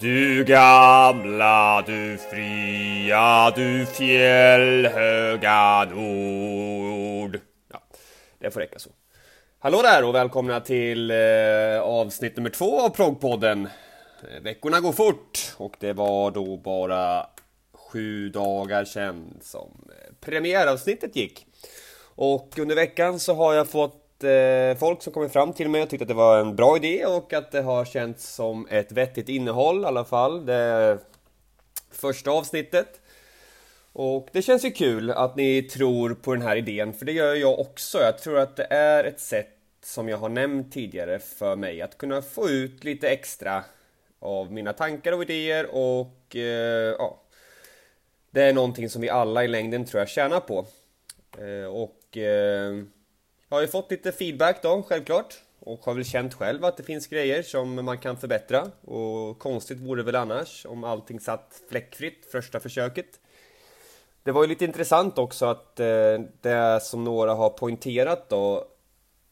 Du gamla, du fria, du fjällhöga nord. Ja, det får räcka så. Hallå där och välkomna till eh, avsnitt nummer två av Proggpodden. Eh, veckorna går fort och det var då bara sju dagar sedan som eh, premiäravsnittet gick. Och under veckan så har jag fått eh, folk som kommit fram till mig och tyckt att det var en bra idé och att det har känts som ett vettigt innehåll i alla fall. Det första avsnittet. Och det känns ju kul att ni tror på den här idén, för det gör jag också. Jag tror att det är ett sätt, som jag har nämnt tidigare, för mig att kunna få ut lite extra av mina tankar och idéer och eh, ja, det är någonting som vi alla i längden tror jag tjänar på. Eh, och eh, jag har ju fått lite feedback då, självklart. Och har väl känt själv att det finns grejer som man kan förbättra. Och konstigt vore det väl annars om allting satt fläckfritt första försöket. Det var ju lite intressant också att eh, det som några har poängterat då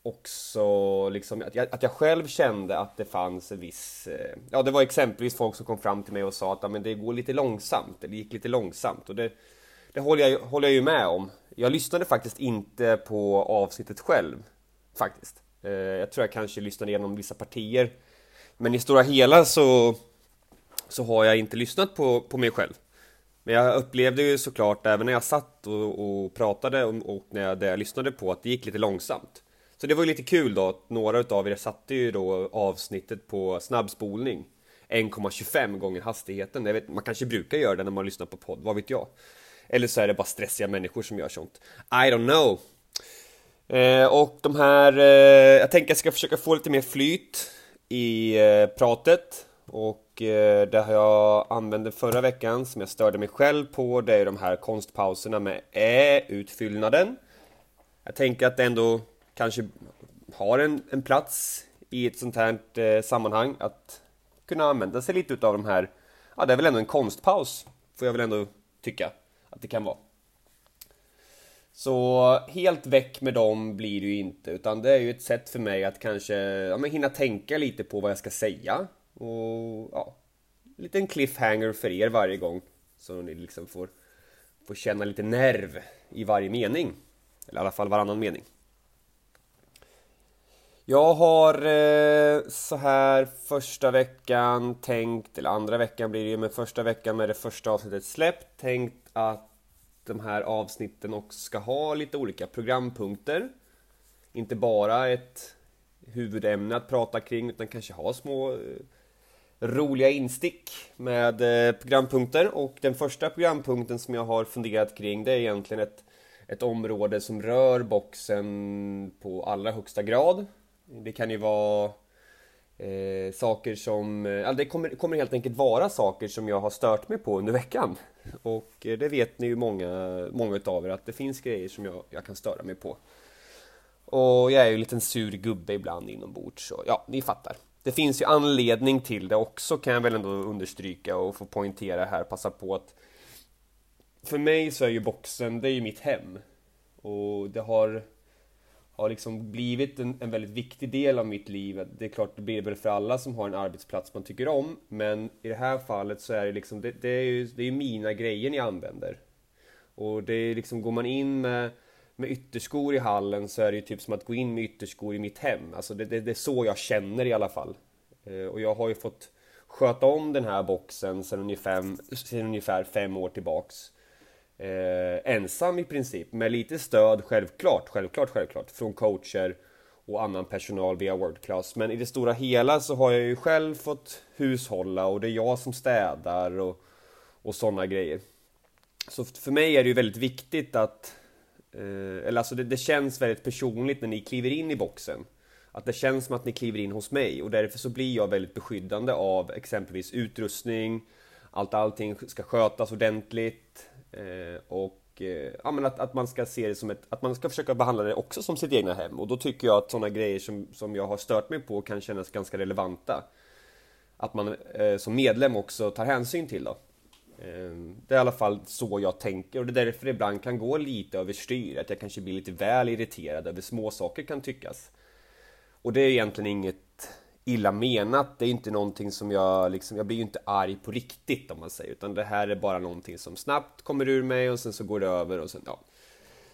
också liksom att jag, att jag själv kände att det fanns en viss... Eh, ja, det var exempelvis folk som kom fram till mig och sa att ja, men det går lite långsamt, det gick lite långsamt. Och det, det håller, jag, håller jag ju med om. Jag lyssnade faktiskt inte på avsnittet själv, faktiskt. Eh, jag tror jag kanske lyssnade igenom vissa partier. Men i stora hela så, så har jag inte lyssnat på, på mig själv. Men jag upplevde ju såklart även när jag satt och, och pratade och, och när jag, jag lyssnade på att det gick lite långsamt. Så det var ju lite kul då att några utav er satte ju då avsnittet på snabbspolning 1,25 gånger hastigheten. Vet, man kanske brukar göra det när man lyssnar på podd, vad vet jag? Eller så är det bara stressiga människor som gör sånt. I don't know. Eh, och de här, eh, jag tänker jag ska försöka få lite mer flyt i eh, pratet. Och eh, det jag använde förra veckan som jag störde mig själv på. Det är de här konstpauserna med ä-utfyllnaden. Jag tänker att det ändå kanske har en, en plats i ett sånt här eh, sammanhang att kunna använda sig lite utav de här, ja det är väl ändå en konstpaus, får jag väl ändå tycka att det kan vara. Så helt väck med dem blir det ju inte, utan det är ju ett sätt för mig att kanske ja, men hinna tänka lite på vad jag ska säga. Och ja, en liten cliffhanger för er varje gång. Så ni liksom får, får känna lite nerv i varje mening. Eller i alla fall varannan mening. Jag har eh, så här första veckan tänkt, eller andra veckan blir det ju, men första veckan med det första avsnittet släppt, tänkt att de här avsnitten också ska ha lite olika programpunkter. Inte bara ett huvudämne att prata kring, utan kanske ha små eh, roliga instick med eh, programpunkter. Och den första programpunkten som jag har funderat kring, det är egentligen ett, ett område som rör boxen på allra högsta grad. Det kan ju vara eh, saker som... Eh, det kommer, kommer helt enkelt vara saker som jag har stört mig på under veckan. Och eh, det vet ni ju många, många utav er att det finns grejer som jag, jag kan störa mig på. Och jag är ju en liten sur gubbe ibland inombords, så ja, ni fattar. Det finns ju anledning till det också kan jag väl ändå understryka och få poängtera här, passa på att för mig så är ju boxen, det är ju mitt hem. Och det har har liksom blivit en, en, väldigt viktig del av mitt liv. Det är klart, det blir det väl för alla som har en arbetsplats man tycker om. Men i det här fallet så är det liksom, det, det är ju det är mina grejer ni använder. Och det är liksom, går man in med, med ytterskor i hallen så är det ju typ som att gå in med ytterskor i mitt hem. Alltså det, det, det är så jag känner i alla fall. Eh, och jag har ju fått sköta om den här boxen sedan ungefär, sedan ungefär fem år tillbaks eh, ensam i princip med lite stöd självklart, självklart, självklart från coacher och annan personal via World Class. Men i det stora hela så har jag ju själv fått hushålla och det är jag som städar och, och sådana grejer. Så för mig är det ju väldigt viktigt att, eh, eller alltså det, det känns väldigt personligt när ni kliver in i boxen. Att det känns som att ni kliver in hos mig och därför så blir jag väldigt beskyddande av exempelvis utrustning, allt allting ska skötas ordentligt, Eh, och eh, ja, men att, att man ska se det som ett, att man ska försöka behandla det också som sitt egna hem. Och då tycker jag att sådana grejer som, som jag har stört mig på kan kännas ganska relevanta. Att man eh, som medlem också tar hänsyn till då. Eh, det är i alla fall så jag tänker och det är därför det ibland kan gå lite överstyr, att jag kanske blir lite väl irriterad över små saker kan tyckas. Och det är egentligen inget illa menat. Det är inte någonting som jag liksom, jag blir ju inte arg på riktigt om man säger, utan det här är bara någonting som snabbt kommer ur mig och sen så går det över och sen, ja.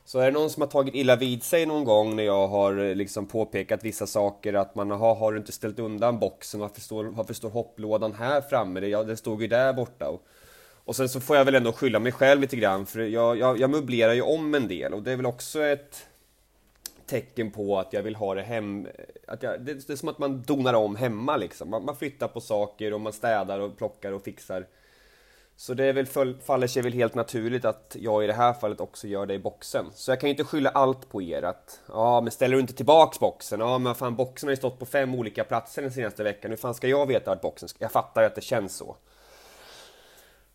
Så är det någon som har tagit illa vid sig någon gång när jag har eh, liksom påpekat vissa saker att man har, har du inte ställt undan boxen? Varför står, varför står hopplådan här framme? Det, ja, det stod ju där borta. Och, och sen så får jag väl ändå skylla mig själv lite grann för jag, jag, jag möblerar ju om en del och det är väl också ett tecken på att jag vill ha det hem... Att jag, det, det är som att man donar om hemma liksom. Man, man, flyttar på saker och man städar och plockar och fixar. Så det är väl faller sig väl helt naturligt att jag i det här fallet också gör det i boxen. Så jag kan ju inte skylla allt på er att ja, men ställer du inte tillbaks boxen? Ja, men fan boxen har ju stått på fem olika platser den senaste veckan. Hur fan ska jag veta vart boxen ska? Jag fattar ju att det känns så.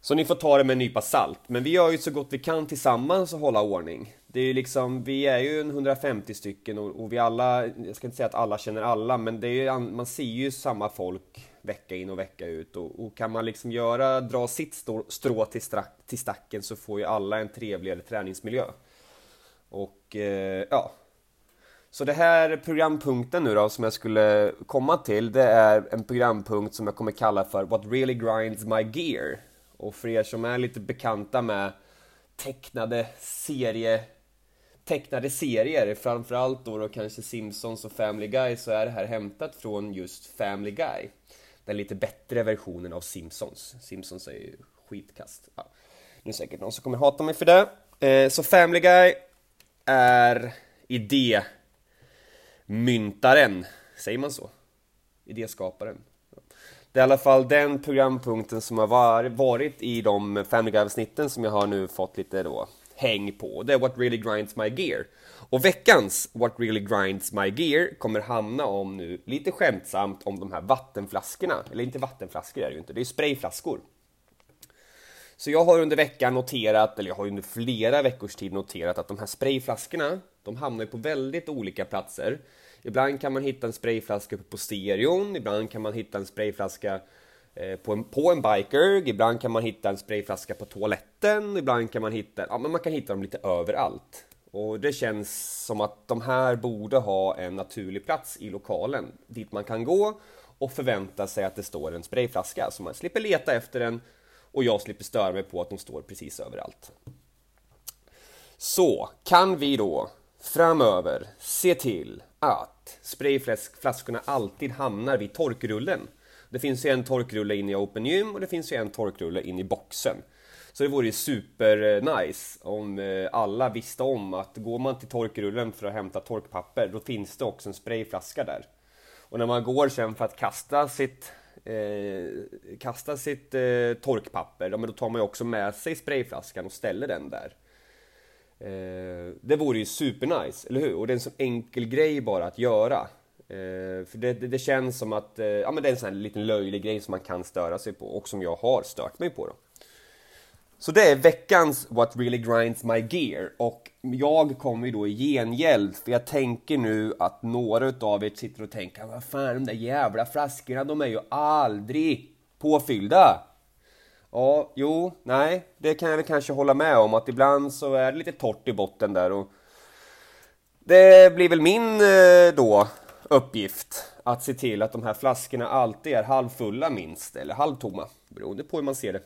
Så ni får ta det med en nypa salt. Men vi gör ju så gott vi kan tillsammans och hålla ordning. Det är ju liksom, vi är ju 150 stycken och, och vi alla, jag ska inte säga att alla känner alla, men det är ju, man ser ju samma folk vecka in och vecka ut och, och kan man liksom göra, dra sitt strå, strå till, strack, till stacken så får ju alla en trevligare träningsmiljö. Och eh, ja, så det här programpunkten nu då som jag skulle komma till, det är en programpunkt som jag kommer kalla för What really grinds my gear. Och för er som är lite bekanta med tecknade serie tecknade serier, framförallt då, då kanske Simpsons och Family Guy, så är det här hämtat från just Family Guy. Den lite bättre versionen av Simpsons. Simpsons är ju skitkast. Ja. Nu är det säkert någon som kommer hata mig för det. Eh, så Family Guy är idémyntaren, säger man så? Idéskaparen. Det är i alla fall den programpunkten som har varit i de Family Guy-avsnitten som jag har nu fått lite då häng på. Det är What Really Grinds My Gear. Och veckans What Really Grinds My Gear kommer handla om nu, lite skämtsamt, om de här vattenflaskorna. Eller inte vattenflaskor är det ju inte, det är sprayflaskor. Så jag har under veckan noterat, eller jag har under flera veckors tid noterat att de här sprayflaskorna, de hamnar på väldigt olika platser. Ibland kan man hitta en sprayflaska på stereon, ibland kan man hitta en sprayflaska Eh, på en, på en biker, ibland kan man hitta en sprayflaska på toaletten, ibland kan man hitta, ja men man kan hitta dem lite överallt. Och det känns som att de här borde ha en naturlig plats i lokalen dit man kan gå och förvänta sig att det står en sprayflaska så man slipper leta efter den och jag slipper störa mig på att de står precis överallt. Så kan vi då framöver se till att sprayflaskorna alltid hamnar vid torkrullen. Det finns ju en torkrulle in i Open Gym och det finns ju en torkrulle in i boxen. Så det vore ju super nice om eh, alla visste om att går man till torkrullen för att hämta torkpapper, då finns det också en sprayflaska där. Och när man går sen för att kasta sitt eh, kasta sitt eh, torkpapper, ja, men då tar man ju också med sig sprayflaskan och ställer den där. Eh, det vore ju supernice, eller hur? Och det är en så enkel grej bara att göra. Eh, för det, det, det, känns som att eh, ja, men det är en sån här liten löjlig grej som man kan störa sig på och som jag har stört mig på. Då. Så det är veckans What Really Grinds My Gear och jag kommer ju då i gengäld för jag tänker nu att några utav er sitter och tänker vad fan de där jävla flaskorna de är ju aldrig påfyllda. Ja, jo, nej, det kan jag väl kanske hålla med om att ibland så är det lite torrt i botten där och det blir väl min eh, då uppgift att se till att de här flaskorna alltid är halvfulla minst, eller halvtomma, beroende på hur man ser det.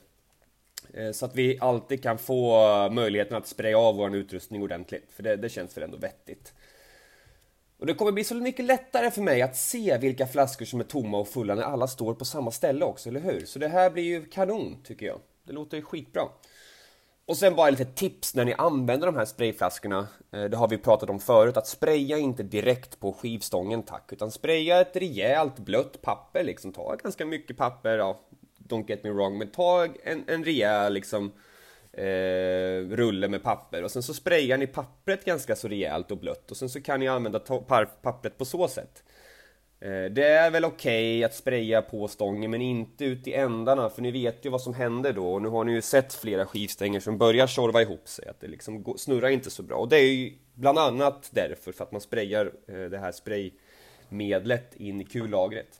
Eh, så att vi alltid kan få möjligheten att spraya av vår utrustning ordentligt, för det, det känns väl ändå vettigt. Och det kommer bli så mycket lättare för mig att se vilka flaskor som är tomma och fulla när alla står på samma ställe också, eller hur? Så det här blir ju kanon, tycker jag. Det låter skitbra. Och sen bara lite tips när ni använder de här sprayflaskorna. Eh, det har vi pratat om förut, att spraya inte direkt på skivstången tack, utan spraya ett rejält blött papper liksom. Ta ganska mycket papper, ja, don't get me wrong, men ta en, en rejäl liksom eh, rulle med papper och sen så sprayar ni pappret ganska så rejält och blött och sen så kan ni använda pappret på så sätt. Eh, det är väl okej okay att spraya på stången men inte ut i ändarna för ni vet ju vad som händer då och nu har ni ju sett flera skivstänger som börjar tjorva ihop sig att det liksom snurrar inte så bra och det är ju bland annat därför för att man sprayar eh, det här spraymedlet in i kullagret.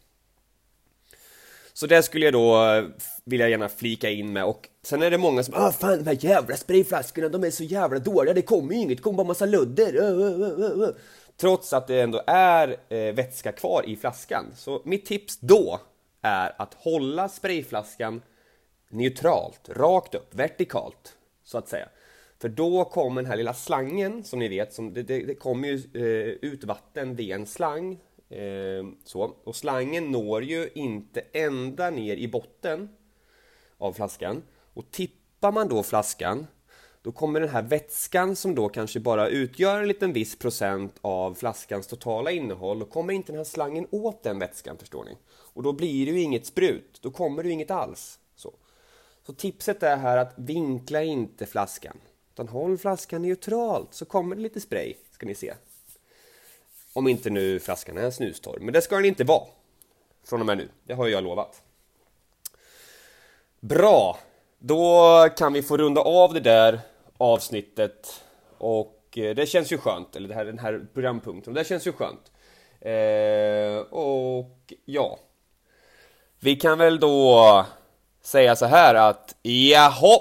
Så det skulle jag då eh, vilja gärna flika in med och sen är det många som ah fan de här jävla sprayflaskorna de är så jävla dåliga, det kommer ju inget, det kommer bara massa ludder. Uh, uh, uh, Trots att det ändå är eh, vätska kvar i flaskan. Så mitt tips då är att hålla sprayflaskan neutralt, rakt upp, vertikalt, så att säga. För då kommer den här lilla slangen, som ni vet, som det, det, det kommer ju eh, ut vatten via en slang. Eh, så. Och slangen når ju inte ända ner i botten av flaskan. Och tippar man då flaskan, då kommer den här vätskan som då kanske bara utgör en liten viss procent av flaskans totala innehåll, då kommer inte den här slangen åt den vätskan, förstår ni. Och då blir det ju inget sprut, då kommer det ju inget alls. Så. Så tipset är här att vinkla inte flaskan. Utan håll flaskan neutralt så kommer det lite spray, ska ni se. Om inte nu flaskan är snustorr, men det ska den inte vara. Från och med nu, det har jag lovat. Bra, då kan vi få runda av det där avsnittet. Och eh, det känns ju skönt, eller det här, den här programpunkten, det känns ju skönt. Eh, och ja, vi kan väl då säga så här att jaha,